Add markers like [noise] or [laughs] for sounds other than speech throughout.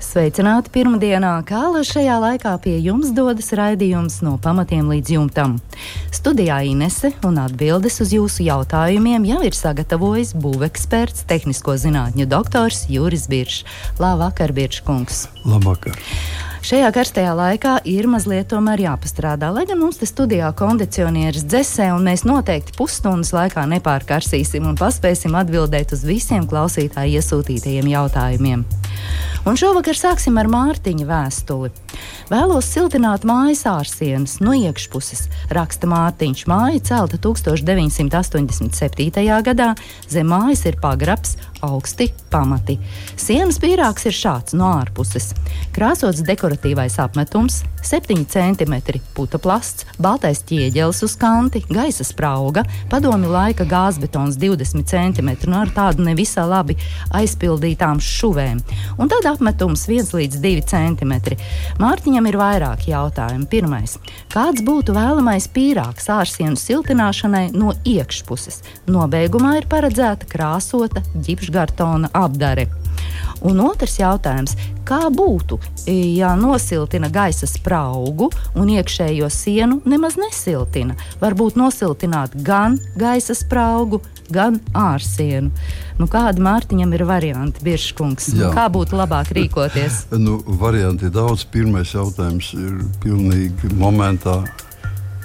Sveicināti pirmdienā, kā lai šajā laikā pie jums dodas raidījums no pamatiem līdz jumtam. Studijā Inese un atbildes uz jūsu jautājumiem jau ir sagatavojis būveksperts, tehnisko zinātņu doktors Juris Biršs. Labvakar, Birškungs! Labvakar! Šajā karstajā laikā ir mazliet jāpastrādā. Lai gan mums te studijā kondicionieris dzesē, un mēs noteikti pusstundas laikā nepārkarsīsim un paspēsim atbildēt uz visiem klausītāju iesūtītajiem jautājumiem. Un šovakar sāksim ar Mārtiņa vēstuli. Vēlos siltināt mājas ārsienas no iekšpuses, raksta Mārtiņš. Māja celta 1987. gadā, zem mājas ir pagrabs, augsti pamati. Sienas pīrāgs ir šāds no ārpuses. Krāsots dekoratīvais apmetums, 7 cm plasts, baltais ķieģelis uz kanti, gaisa sprauga, padomju laika gāzbetons 20 cm nu, ar tādu nevisā labi aizpildītām šuvēm. Un tad apmetums 1 līdz 2 cm. Mārtiņam ir vairāki jautājumi. Pirmais. Kāds būtu vēlamais pīrāgs ārsienu siltināšanai no iekšpuses? Nobeigumā ir paredzēta krāsota ģipškartona apdare. Un otrs jautājums, kā būtu, ja nosiltina gaisa spraugu un iekšējo sienu nemaz nesiltina? Varbūt nosiltināt gan gaisa spraugu, gan ārsienu. Nu, kādi Mārtiņam ir varianti, Biržkungs? Nu, kā būtu labāk rīkoties? nu, varianti ir daudz. Pirmais jautājums ir pilnīgi momentā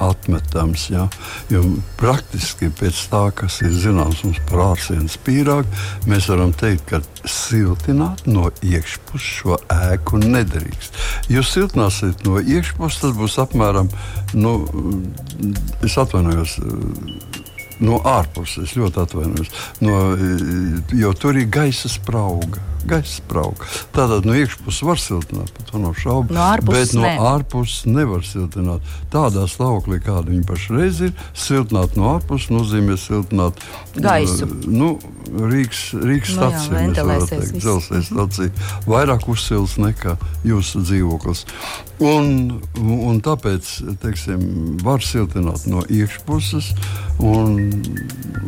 atmetams. Ja? Jo praktiski pēc tā, kas ir zināms mums par ārsienas pīrāgu, mēs varam teikt, ka siltināt no iekšpuses šo ēku nedrīkst. Ja siltināsiet no iekšpuses, tas būs apmēram, nu, es atvainojos no ārpuses, ļoti atvainojos, no, jo tur ir gaisa sprauga gaisa sprauga. Tātad no iekšpuses var siltināt, par to nav šaubu. No ārpuses, bet no ne. ārpuses nevar siltināt. Tādā stāvoklī, kāda viņa pašreiz ir, siltināt no ārpuses nozīmē siltināt gaisu. Nu, Rīgas, Rīgas Nu stacija, dzelzceļa stacija, vairāk uzsils nekā jūsu dzīvoklis. Un, un tāpēc teiksim, var siltināt no iekšpuses un,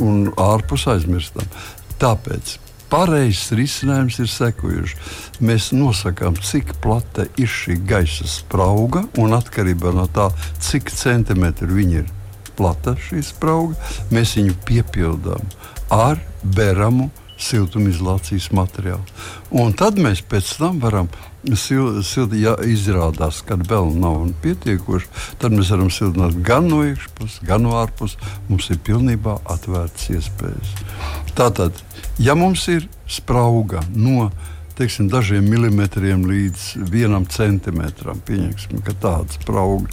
un ārpus aizmirstam. Tāpēc pareizs risinājums ir sekojuši. Mēs nosakām, cik plata ir šī gaisa sprauga, un atkarībā no tā, cik centimetri viņa ir plata, šī sprauga, mēs viņu piepildām ar beramu siltumizolācijas materiālu. Un tad mēs pēc tam varam silti, ja izrādās, ka vēl nav pietiekoši, tad mēs varam siltināt gan no iekšpuses, gan no ārpuses. Mums ir pilnībā atvērtas iespējas. Tātad Ja mums ir sprauga no teiksim, dažiem milimetriem līdz vienam centimetram, pieņemsim, ka tāda sprauga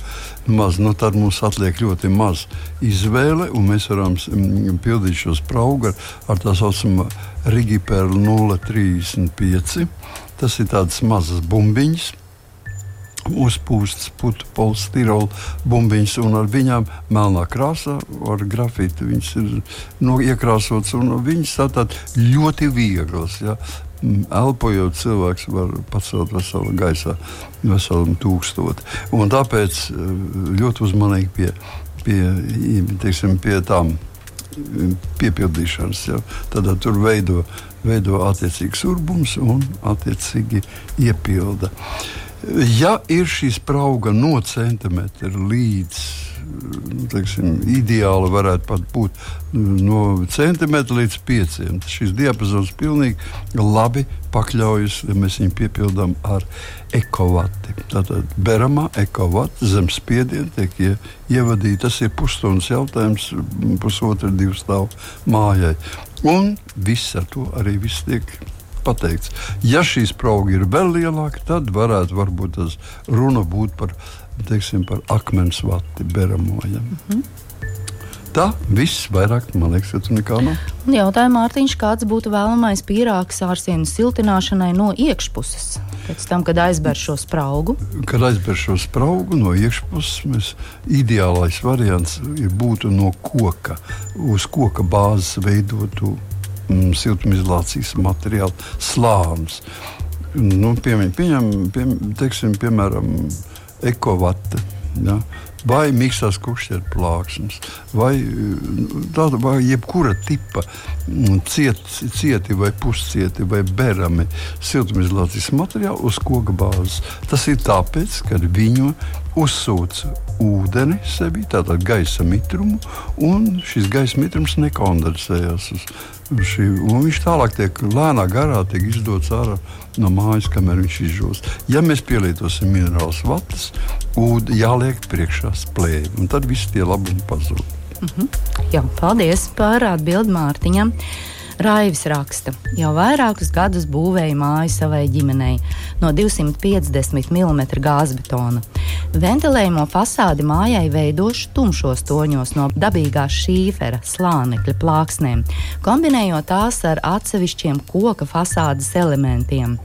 maz, nu, tad mums atliek ļoti maz izvēle, un mēs varam mm, pildīt šo spraugu ar, ar tā saucamo Rigiperu 035. Tas ir tāds mazs bumbiņš uzpūstas putu polistirola bumbiņas, un ar viņām melnā krāsā, ar grafītu viņas ir no, iekrāsotas, un viņas tātad ļoti vieglas. Ja? Mm, elpojot, cilvēks var pacelt veselu gaisā, veselu tūkstoti. Un tāpēc eh, ļoti uzmanīgi pie, pie, teiksim, pie tām piepildīšanas. Ja? Tad tur veido, veido attiecīgs urbums un attiecīgi iepilda. Ja ir šī sprauga no centimetra līdz teiksim, ideāli varētu pat būt no centimetra līdz pieciem. Šis diapazons pilnīgi labi pakļaujas, ja mēs viņu piepildām ar ekovati. Tātad beramā ekovati zem spiediena tiek ie, ievadīta. Tas ir pusstundas jautājums, pusotra divu stāvu mājai. Un viss ar to arī viss tiek pateikts. Ja šī sprauga ir vēl lielāka, tad varētu varbūt tas runa būt par, teiksim, par akmens vati beramojam. Mm -hmm. Tā viss vairāk, man liekas, ka tur nekā nav. Jautājumā Mārtiņš, kāds būtu vēlamais pīrāgs ārsienas siltināšanai no iekšpuses? Pēc tam, kad aizber šo spraugu? Kad aizber šo spraugu no iekšpuses, mēs, ideālais variants būtu no koka, uz koka bāzes veidotu mm, siltumizolācijas materiāla slānis. Nu, pieņem, pieņem, pie, teiksim, piemēram, ekovata. Ja? vai miksās kukšķeru plāksnes, vai, tāda, vai jebkura tipa mm, ciet, cieti vai puscieti vai berami siltumizolācijas materiāli uz koka bāzes. Tas ir tāpēc, ka viņu uzsūc ūdeni sevi, tātad gaisa mitrumu, un šis gaisa mitrums nekondensējas šī. Viņš tālāk tiek lēnā garā tiek izdots ārā no mājas, kamēr viņš izžūst. Ja mēs pielietosim minerālus vatas, ūdeni jāliek priekšā splēvi, un tad visi tie labumi pazūd. Mm -hmm. Jā, paldies par atbildi Mārtiņam. Raivis raksta, jau vairākus gadus būvēja māju savai ģimenei no 250 mm gāzbetona. Ventilējumu fasādi mājai veidošu tumšos toņos no dabīgā šīfera slānekļa plāksnēm, kombinējot tās ar atsevišķiem koka fasādes elementiem.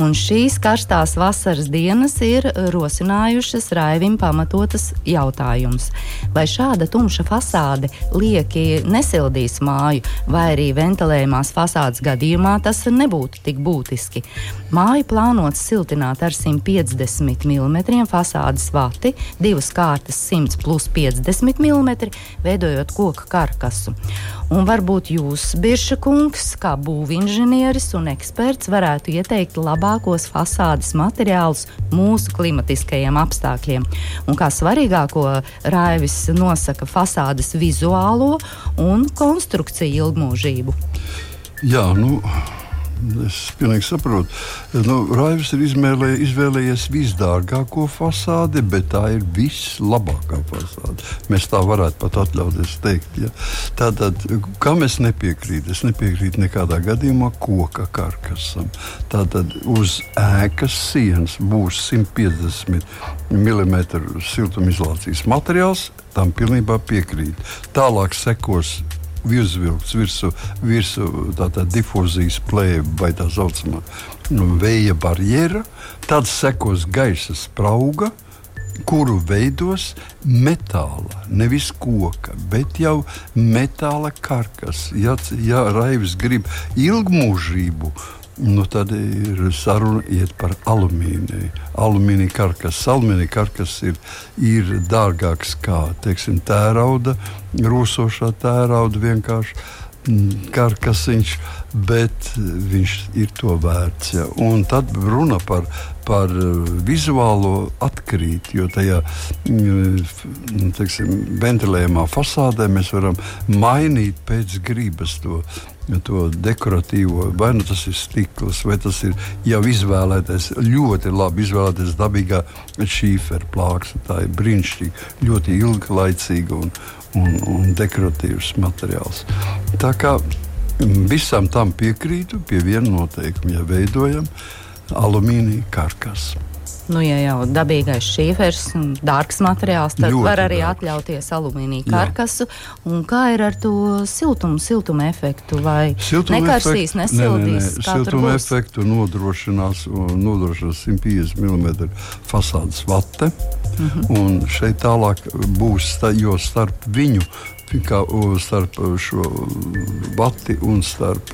Un šīs karstās vasaras dienas ir rosinājušas Raivim pamatotas jautājums, vai šāda tumša fasāde lieki nesildīs māju, vai arī ventilējumās fasādes gadījumā tas nebūtu tik būtiski. Māju plānots siltināt ar 150 mm fasādes vati, divas kārtas 100 plus 50 mm, veidojot koka karkasu. Un varbūt jūs, Birša kungs, kā būvinženieris un eksperts, varētu ieteikt labākos fasādes materiālus mūsu klimatiskajiem apstākļiem. Un kā svarīgāko Raivis nosaka fasādes vizuālo un konstrukciju ilgmūžību. Jā, nu, Es pilnīgi saprotu. Nu, Raivs ir izmēlē, izvēlējies visdārgāko fasādi, bet tā ir vislabākā fasāde. Mēs tā varētu pat atļauties teikt. Ja? Tātad, kam es nepiekrītu? Es nepiekrītu nekādā gadījumā koka karkasam. Tātad uz ēkas sienas būs 150 mm siltumizolācijas materiāls. Tam pilnībā piekrīt. Tālāk sekos virsvilkts virsū, virsū tātad difūzijas plēve vai tā saucamā nu, vēja barjera, tad sekos gaisa sprauga. Kuru veidos metāla, nevis koka, bet jau metāla karkas. Ja, ja Raivis grib ilgmūžību, nu, tad ir saruna par alumīniju. Alumīnija karkas, alumīnija karkas ir, ir dārgāks kā teiksim, tērauda, rūsošā tērauda vienkārši mm, karkasiņš, bet viņš ir to vērts. Ja. Un tad runa par, par vizuālo atkrīt, jo tajā mm, teiksim, ventilējumā fasādē mēs varam mainīt pēc gribas to to dekoratīvo, vai nu tas ir stikls, vai tas ir jau izvēlētais, ļoti labi izvēlētais dabīgā šīfera plāksne. Tā ir brīnišķīga, ļoti ilglaicīga un, un, un dekoratīvs materiāls. Tā kā visam tam piekrītu pie viena noteikuma, ja veidojam alumīnija karkasu. Nu, ja jau dabīgais šīfers, dārgs materiāls, tad Ļoti var arī dārgs. atļauties alumīnija karkasu. Kā ir ar to siltumu, siltuma efektu? Vai siltuma nekarsīs, efekt, nesildīs? Nē, nē, nē. Siltuma efektu nodrošinās, nodrošinās 150 mm fasādes vate. Mm -hmm. Un šeit tālāk būs, jo starp viņu kā starp šo vati un starp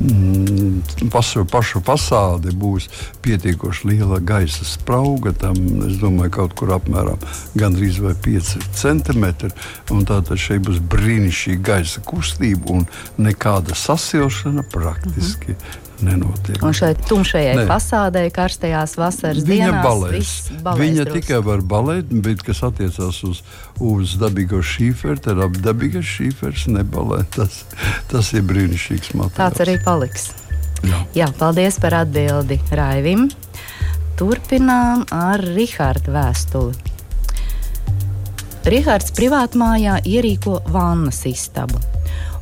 mm, pašu, pašu fasādi būs pietiekoši liela gaisa sprauga. Tam, es domāju, kaut kur apmēram gandrīz 5 centimetri. Tātad šeit būs brīnišķīga gaisa kustība un nekāda sasilšana praktiski. Mm -hmm nenotiek. Un šai tumšajai ne. fasādei, karstajās vasaras Viņa dienās, balēs. balēs Viņa drusku. tikai var balēt, bet kas attiecās uz, uz dabīgo šīferu, tad ap dabīgais šīfers nebalē. Tas, tas ir brīnišķīgs materiāls. Tāds arī paliks. Jā. Jā, paldies par atbildi Raivim. Turpinām ar Riharda vēstuli. Rihards privātmājā ierīko vannas istabu,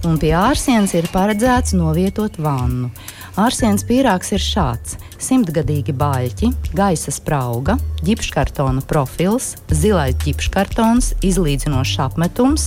un pie ārsienas ir paredzēts novietot vannu. Ārsiens pīrāgs ir šāds: simtgadīgi baļķi, gaisa sprauga, ģipškartona profils, zilais ģipškartons, izlīdzinošs apmetums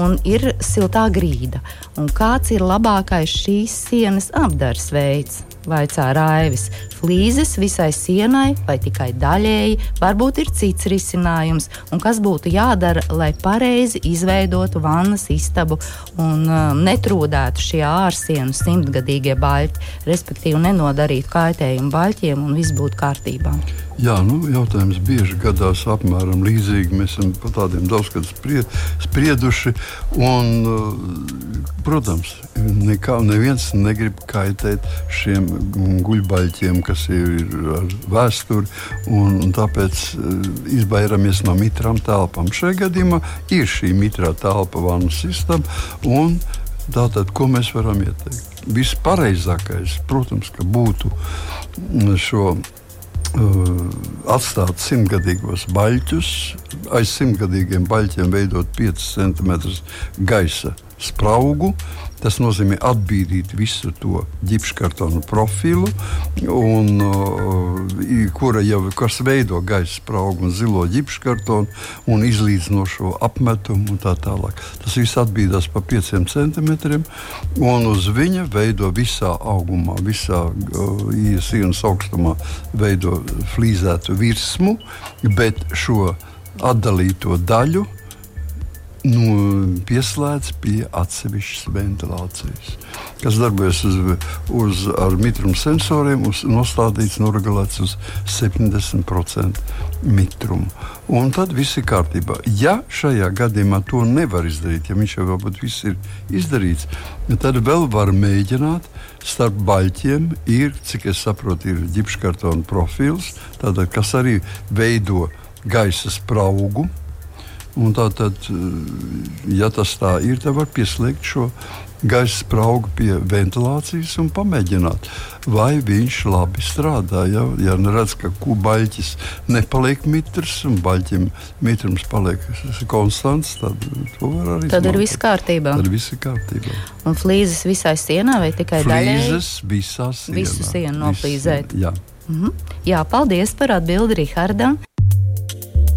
un ir siltā grīda. Un kāds ir labākais šīs sienas apdars veids? Vaicā Raivis. Flīzes visai sienai vai tikai daļēji, varbūt ir cits risinājums, un kas būtu jādara, lai pareizi izveidotu vannas istabu un um, netrūdētu šie ārsienu simtgadīgie baļķi, respektīvi nenodarītu kaitējumu baļķiem un viss būtu kārtībā. Jā, nu, jautājums bieži gadās apmēram līdzīgi. Mēs esam par tādiem daudzgad sprie, sprieduši. Un, uh, protams, nekā, neviens negrib kaitēt šiem guļbaļķiem, kas ir ar vēsturi. Un, un tāpēc uh, izvairāmies no mitrām telpām. Šajā gadījumā ir šī mitrā telpa vannas sistēma. Tātad, ko mēs varam ieteikt? Vispareizākais, protams, būtu šo Uh, atstāt simtgadīgos baļķus, aiz simtgadīgiem baļķiem veidot 5 cm gaisa spraugu. Tas nozīmē atbīdīt visu to ģipškartonu profilu, un, uh, kura jau kas veido gaisa spraugu un zilo ģipškartonu un izlīdzinošo apmetumu un tā tālāk. Tas viss atbīdās pa 5 centimetriem, un uz viņa veido visā augumā, visā uh, sienas augstumā veido flīzētu virsmu, bet šo atdalīto daļu nu, pieslēgts pie atsevišķas ventilācijas, kas darbojas uz, uz mitruma sensoriem, uz, nostādīts, noregulēts uz 70% mitrumu. Un tad viss ir kārtībā. Ja šajā gadījumā to nevar izdarīt, ja viņš jau varbūt viss ir izdarīts, tad vēl var mēģināt starp baļķiem ir, cik es saprotu, ir ģipškartona profils, tātad, kas arī veido gaisa spraugu Un tā tad, eh, ja tas tā ir, tad var pieslēgt šo gaisa spraugu pie ventilācijas un pamēģināt, vai viņš labi strādā. Ja, ja neredz, ka kubaļķis nepaliek mitrs un baļķim mitrums paliek konstants, tad to var arī. Tad ir viss kārtībā. Tad viss ir kārtībā. Un flīzes visai sienā vai tikai daļai? Flīzes visā sienā. Visu sienu noflīzēt. Jā. Mhm. Jā, paldies par atbildi Rihardam.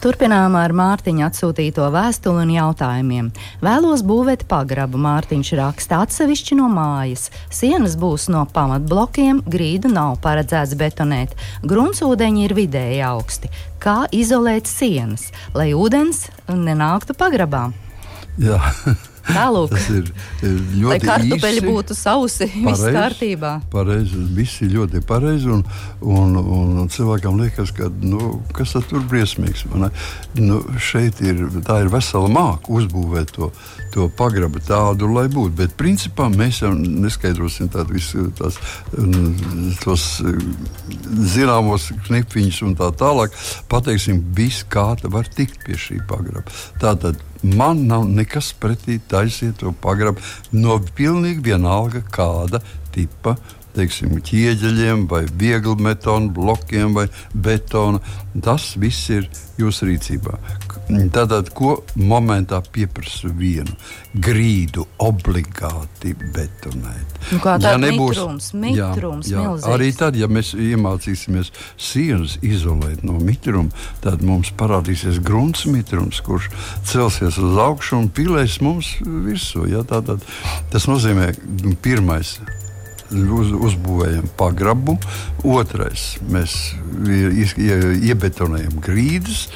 Turpinām ar Mārtiņa atsūtīto vēstuli un jautājumiem. Vēlos būvēt pagrabu, Mārtiņš raksta atsevišķi no mājas. Sienas būs no pamatblokiem, grīdu nav paredzēts betonēt. Gruntsūdeņi ir vidēji augsti. Kā izolēt sienas, lai ūdens nenāktu pagrabā? Jā. [laughs] Tālūk, tas ir, ir ļoti Lai kartupeļi būtu sausi, viss kārtībā. Pareizi, viss ir ļoti pareizi. Un, un, un cilvēkam liekas, ka nu, kas tur briesmīgs. Nu, šeit ir, ir vesela māka uzbūvēt to, to pagrabu tādu, lai būtu. Bet principā mēs jau neskaidrosim tādu visu tās, tos zināmos knipiņus un tā tālāk. Pateiksim, viss kā var tikt pie šī pagraba. Tātad Man nav nekas pretī taisiet to pagrabu no pilnīgi vienalga kāda tipa teiksim, ķieģeļiem, vai viegli betonu blokiem, vai betona. Tas viss ir jūsu rīcībā. Tātad, ko momentā pieprasa vienu grīdu obligāti betonēt? Nu, kā tāds ja nebūs mitrums, mitrums jā, jā, arī tad, ja mēs iemācīsimies sienas izolēt no mitruma, tad mums parādīsies grunts mitrums, kurš celsies uz augšu un pilēs mums virsū. Ja? Tātad, tas nozīmē, pirmais uz, uzbūvējam pagrabu, otrais mēs iebetonējam grīdas,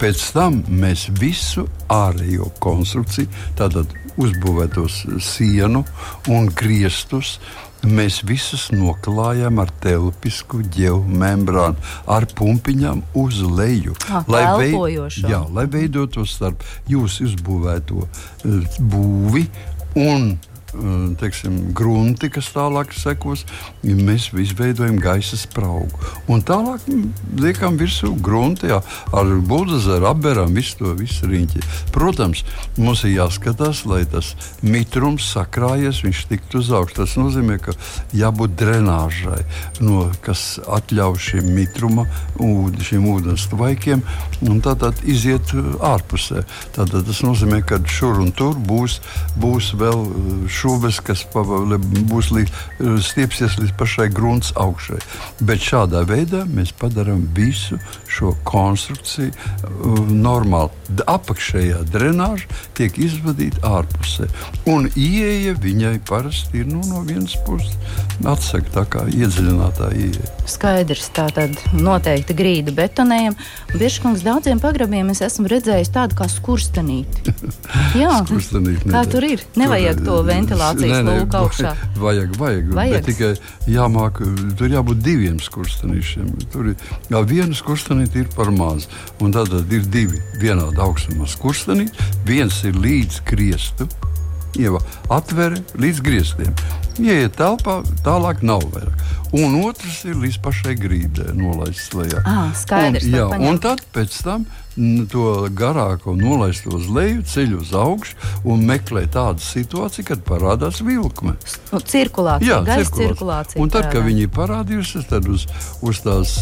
pēc tam mēs visu ārējo konstrukciju, tātad uzbūvētos sienu un griestus. Mēs visus noklājam ar telpisku geomembrānu, ar pumpiņām uz leju. Ah, lai, veid, jā, lai veidotu starp jūsu uzbūvēto uh, būvi un teiksim, grunti, kas tālāk sekos, mēs izveidojam gaisa spraugu. Un tālāk liekam virsū grunti, jā, ar buldozeru apberam visu to visu riņķi. Protams, mums ir jāskatās, lai tas mitrums sakrājies, viņš tiktu uz augšu. Tas nozīmē, ka jābūt drenāžai, no, kas ļauj šim mitruma, šiem ūdens tvaikiem, un tātad iziet ārpusē. Tātad tas nozīmē, ka šur un tur būs, būs vēl šūbes, kas būs līdz, stiepsies līdz pašai grunts augšai. Bet šādā veidā mēs padarām visu šo konstrukciju uh, normāli. Apakšējā drenāža tiek izvadīta ārpusē. Un ieeja viņai parasti ir nu, no vienas puses atsaka tā kā iedziļinātā ieeja. Skaidrs, tā tad noteikti grīda betonējam. Biržkungs daudziem pagrabiem es esmu redzējis tādu kā skurstenīti. [laughs] Jā, skurstenīti kā tur ir? Nevajag tur, to ventilācijas lūku augšā. Vajag, vajag, vajag. tikai jāmāk, tur jābūt diviem skurstenīšiem. Tur jā, viena skurstenīte ir par maz, un tad ir divi vienādi augstumā skurstenīti. Viens ir līdz kriestu, ieva atvere līdz griestiem. Ieiet telpā, tālāk nav vairāk. Un otrs ir līdz pašai grīdai nolaists lejā. Ah, skaidrs, un, jā, un tad pēc tam to garāko nolaist uz leju, ceļ uz augšu un meklē tādu situāciju, kad parādās vilkme. Nu, cirkulācija, jā, gaisa cirkulācija. Un tad, kad viņi ir parādījusies, tad uz, uz tās,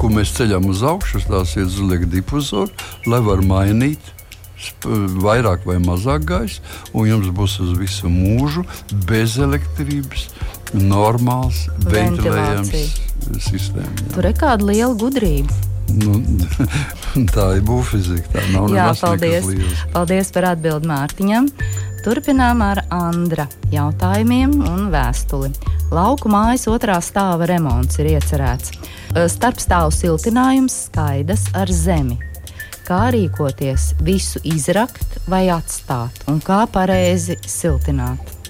ko mēs ceļam uz augšu, uz tās iet uzliek difuzoru, lai var mainīt vairāk vai mazāk gaisa, un jums būs uz visu mūžu bez elektrības normāls, ventilējams sistēma. Tur ir kāda liela gudrība. Nu, [laughs] tā ir būvfizika. Tā nav Jā, paldies. paldies par atbildi Mārtiņam. Turpinām ar Andra jautājumiem un vēstuli. Lauku mājas otrā stāva remonts ir iecerēts. Starpstāvu siltinājums skaidrs ar zemi kā rīkoties, visu izrakt vai atstāt, un kā pareizi siltināt.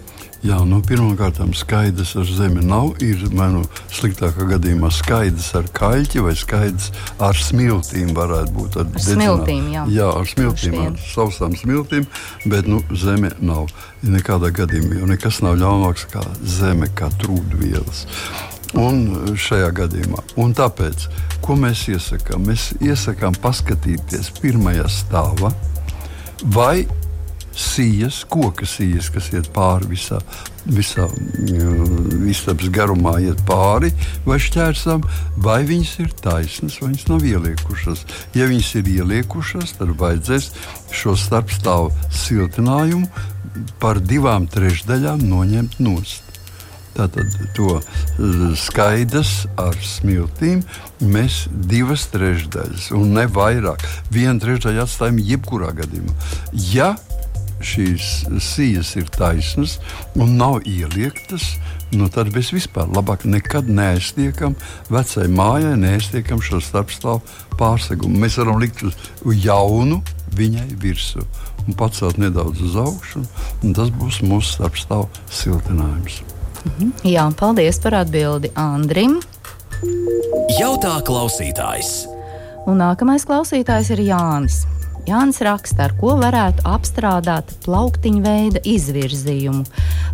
Jā, nu, Pirmkārt, skaidrs ar zemi nav. Ir nu, sliktākā gadījumā skaidrs ar kaļķi vai skaidrs ar smiltīm. Varētu būt ar, ar smiltīm. Jā, jā ar smiltīm, ar sausām smiltīm, bet nu, zeme nav. Nekādā gadījumā, jo nekas nav ļaunāks kā zeme, kā trūkvielas. Un šajā gadījumā. Un tāpēc, ko mēs iesakām? Mēs iesakām paskatīties pirmajā stāvā, vai sijas, koka sijas, kas iet pāri visā, visā mm, istabas garumā, iet pāri vai šķērsam, vai viņas ir taisnas, vai viņas nav ieliekušas. Ja viņas ir ieliekušas, tad vajadzēs šo starpstāvu siltinājumu par divām trešdaļām noņemt nost. Tātad to eh, skaidrs ar smiltīm mēs divas trešdaļas, un ne vairāk. Vienu trešdaļu atstājam jebkurā gadījumā. Ja šīs sijas ir taisnas un nav ieliektas, nu tad mēs vispār labāk nekad neaiztiekam vecai mājai, neaiztiekam šo starpstāvu pārsegumu. Mēs varam likt uz jaunu viņai virsmu un pacelt nedaudz uz augšu, un tas būs mūsu starpstāvu siltinājums. Mhm. Jā, paldies par atbildi Andrim. Jautā klausītājs. Un nākamais klausītājs ir Jānis. Jānis raksta, ar ko varētu apstrādāt plauktiņu veida izvirzījumu,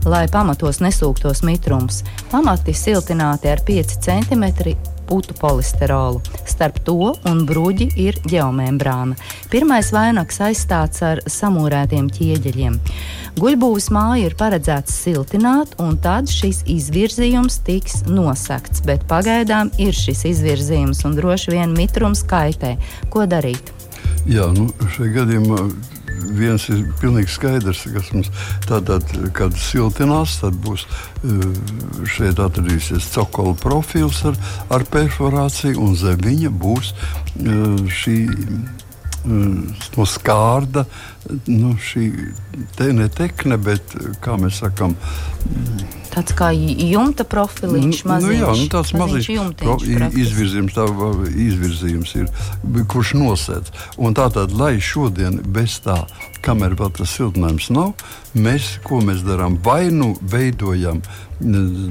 lai pamatos nesūktos mitrums. Pamati siltināti ar 5 cm putu polisterolu. Starp to un bruģi ir ģeomembrāna. Pirmais vainags aizstāts ar samūrētiem ķieģeļiem. Guļbūves māju ir paredzēts siltināt, un tad šis izvirzījums tiks nosakts. Bet pagaidām ir šis izvirzījums, un droši vien mitrums kaitē. Ko darīt? Jā, nu, šajā gadījumā viens ir pilnīgi skaidrs, kas mums tātad, kad siltinās, tad būs eh, šeit atradīsies cokola profils ar, ar perforāciju, un zem viņa būs eh, šī eh, no skārda, nu, šī te ne tekne, bet kā mēs sakām, Tāds kā jumta profiliņš, maziņš, nu, jā, nu, tāds maziņš, maziņš izvirzījums, tā, izvirzījums ir, kurš nosēdz. Un tātad, lai šodien bez tā, kamēr vēl tas siltinājums nav, mēs, ko mēs darām? Vai nu veidojam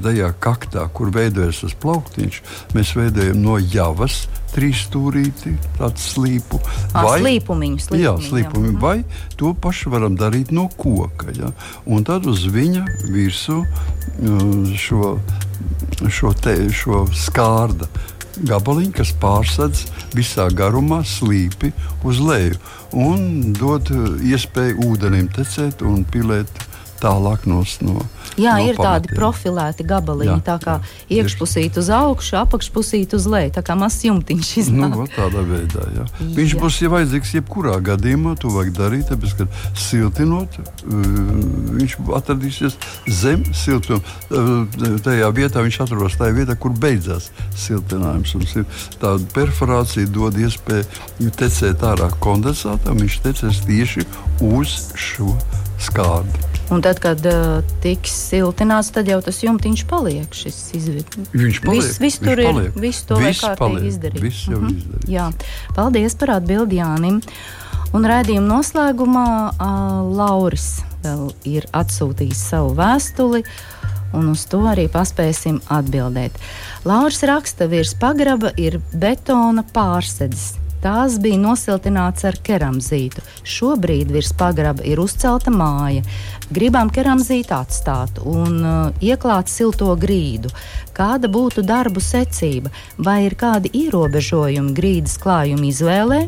tajā kaktā, kur veidojas tas plauktiņš, mēs veidojam no javas trīs stūrīti, tādu slīpu. Vai slīpumiņu, slīpumiņu, jā, slīpumiņu jā. vai to pašu varam darīt no koka. Ja? Un tad uz viņa virsmu šo, šo, te, šo skārdu gabaliņu, kas pārsedz visā garumā slīpi uz leju un dod iespēju ūdenim tecēt un pilēt tālāk no. Jā, no ir pamatiem. tādi profilēti gabaliņi, jā, tā kā jā, iekšpusīt uz augšu, apakšpusīt uz leju, tā kā mazs jumtiņš iznāk. Nu, tādā veidā, jā. jā. Viņš būs ja vajadzīgs jebkurā gadījumā, to vajag darīt, tāpēc, ka siltinot, viņš atradīsies zem siltuma. Tajā vietā viņš atrodas tajā vietā, kur beidzās siltinājums. Un tāda perforācija dod iespēju tecēt ārā kondensātam, viņš tecēs tieši uz šo skārdi. Un tad, kad uh, tiks siltināts, tad jau tas jumtiņš paliek. Viņš paliek. Viss, viss tur ir. Viss to viss vajag kārtīgi izdarīt. Viss jau uh mhm. -huh. izdarīts. Jā. Paldies par atbildi Jānim. Un raidījuma noslēgumā uh, Lauris vēl ir atsūtījis savu vēstuli. Un uz to arī paspēsim atbildēt. Lauris raksta, virs pagraba ir betona pārsēdzes Tās bija nosiltināts ar keramzītu. Šobrīd virs pagraba ir uzcelta māja. Gribam keramzītu atstāt un uh, ieklāt silto grīdu. Kāda būtu darbu secība, vai ir kādi ierobežojumi grīdas klājuma izvēlē,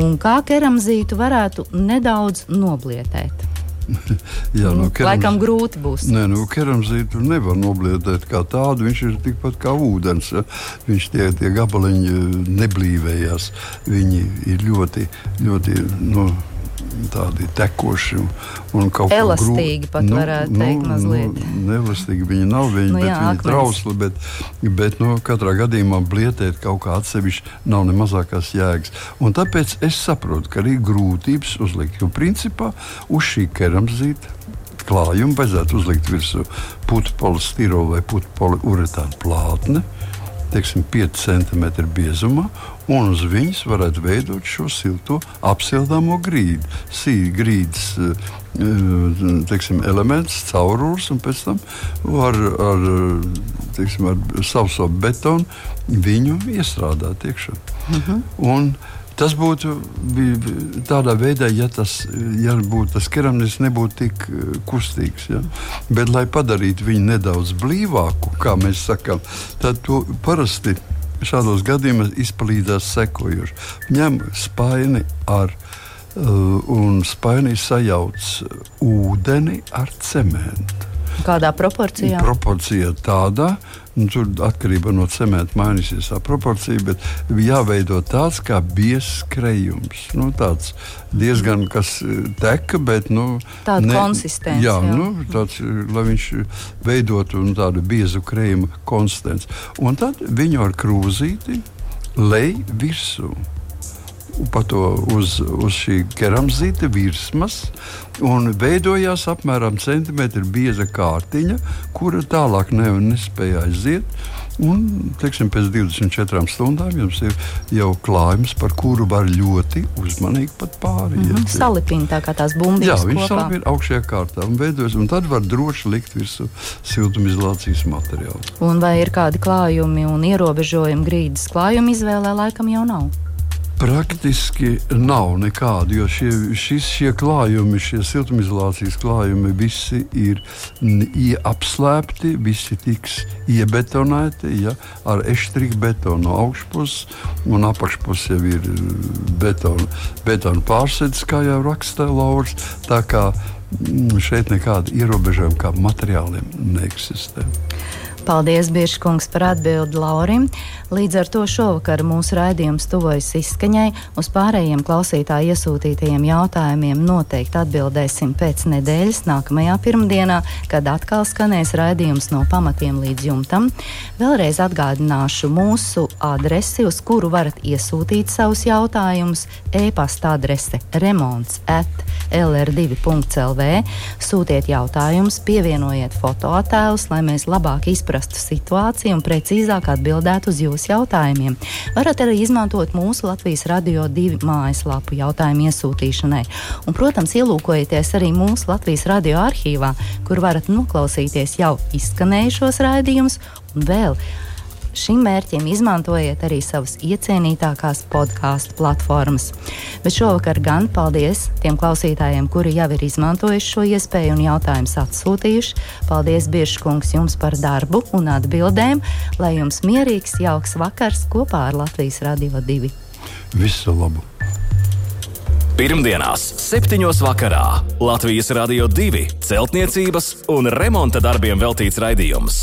un kā keramzītu varētu nedaudz noblietēt? [laughs] Jā, nu, kerams, Laikam grūti būs. Nē, nu, keramzītu nevar noblietēt kā tādu. Viņš ir tikpat kā ūdens. Ja? Viņš tie, tie gabaliņi neblīvējās. Viņi ir ļoti, ļoti. Nu, tādi tekoši un kaut kā elastīgi. Pat nu, varētu nu, teikt, mazliet. Nu, nelastīgi viņi nav, viņi, nu, jā, viņi trausli, bet, bet nu, katrā gadījumā blietēt kaut kā atsevišķi nav ne mazākās jēgas. Un tāpēc es saprotu, ka arī grūtības uzlikt, jo principā uz šī keramzīta klājuma vajadzētu uzlikt virsū putekļa polistirolu vai putekļa poliuretāna plātni teiksim, 5 cm biezumā, un uz viņas varētu veidot šo silto apsildāmo grīdu. Sīkā grīdas eh, teiksim, elements, caurulis, un pēc tam ar, ar, teiksim, ar sauso betonu viņu iestrādāt iekšā. Uh mhm. -huh. Tas būtu tādā veidā, ja tas, ja būtu, tas keramziks nebūtu tik eh, kustīgs. Ja? Bet, lai padarītu viņu nedaudz blīvāku, kā mēs sakām, tad to parasti šādos gadījumos izpalīdzēs sekojoši. Ņem spaini ar uh, un spainī sajauc ūdeni ar cementu. Kādā proporcijā? Proporcija tādā, nu, tur atkarībā no cementa mainīsies tā proporcija, bet jāveido tāds kā biezs krējums. Nu, tāds diezgan kas eh, teka, bet nu, tāda ne, konsistence. Jā, jā. Nu, tāds, lai viņš veidotu nu, tādu biezu krējuma konsistenci. Un tad viņu ar krūzīti lej virsū pa to uz, uz šī keramzīta virsmas un veidojās apmēram centimetru bieza kārtiņa, kura tālāk ne, nespēja aiziet. Un, teiksim, pēc 24 stundām jums ir jau klājums, par kuru var ļoti uzmanīgi pat pāriet. Mm -hmm. Salipina tā kā tās bumbas. Jā, viņš salipina augšējā kārtā un veidojas, un tad var droši likt virsū siltumizolācijas materiālu. Un vai ir kādi klājumi un ierobežojumi grīdas klājuma izvēlē, laikam jau nav. Praktiski nav nekādu, jo šie, šis, šie klājumi, šie siltumizolācijas klājumi, visi ir apslēpti, visi tiks iebetonēti ja, ar eštrīku betonu no augšpuses, un apakšpuses jau ir betona, betona pārsēdz, kā jau raksta Lauris. Mm, šeit nekāda ierobežojuma kā materiāliem neeksistē. Paldies, Biržkungs, par atbildi Laurim. Līdz ar to šovakar mūsu raidījums tuvojas izskaņai. Uz pārējiem klausītāju iesūtītajiem jautājumiem noteikti atbildēsim pēc nedēļas, nākamajā pirmdienā, kad atkal skanēs raidījums no pamatiem līdz jumtam. Vēlreiz atgādināšu mūsu adresi, uz kuru varat iesūtīt savus jautājumus. E-pasta adrese remonds at lr2.lv. Sūtiet jautājumus, pievienojiet fotoattēlus, lai mēs labāk izprastu situāciju un precīzāk atbildētu uz jūsu jautājumiem. Varat arī izmantot mūsu Latvijas radio divu mājaslapu jautājumu iesūtīšanai. Un, protams, ielūkojieties arī mūsu Latvijas radio arhīvā, kur varat noklausīties jau izskanējušos raidījumus un vēl Šim mērķim izmantojiet arī savas iecienītākās podkāstu platformas. Bet šovakar gan paldies tiem klausītājiem, kuri jau ir izmantojuši šo iespēju un jautājumus atsūtījuši. Paldies, Biržkungs, jums par darbu un atbildēm, lai jums mierīgs, jauks vakars kopā ar Latvijas Radio 2. Visu labu! Pirmdienās, 7. vakarā Latvijas Rādio 2 celtniecības un remonta darbiem veltīts raidījums.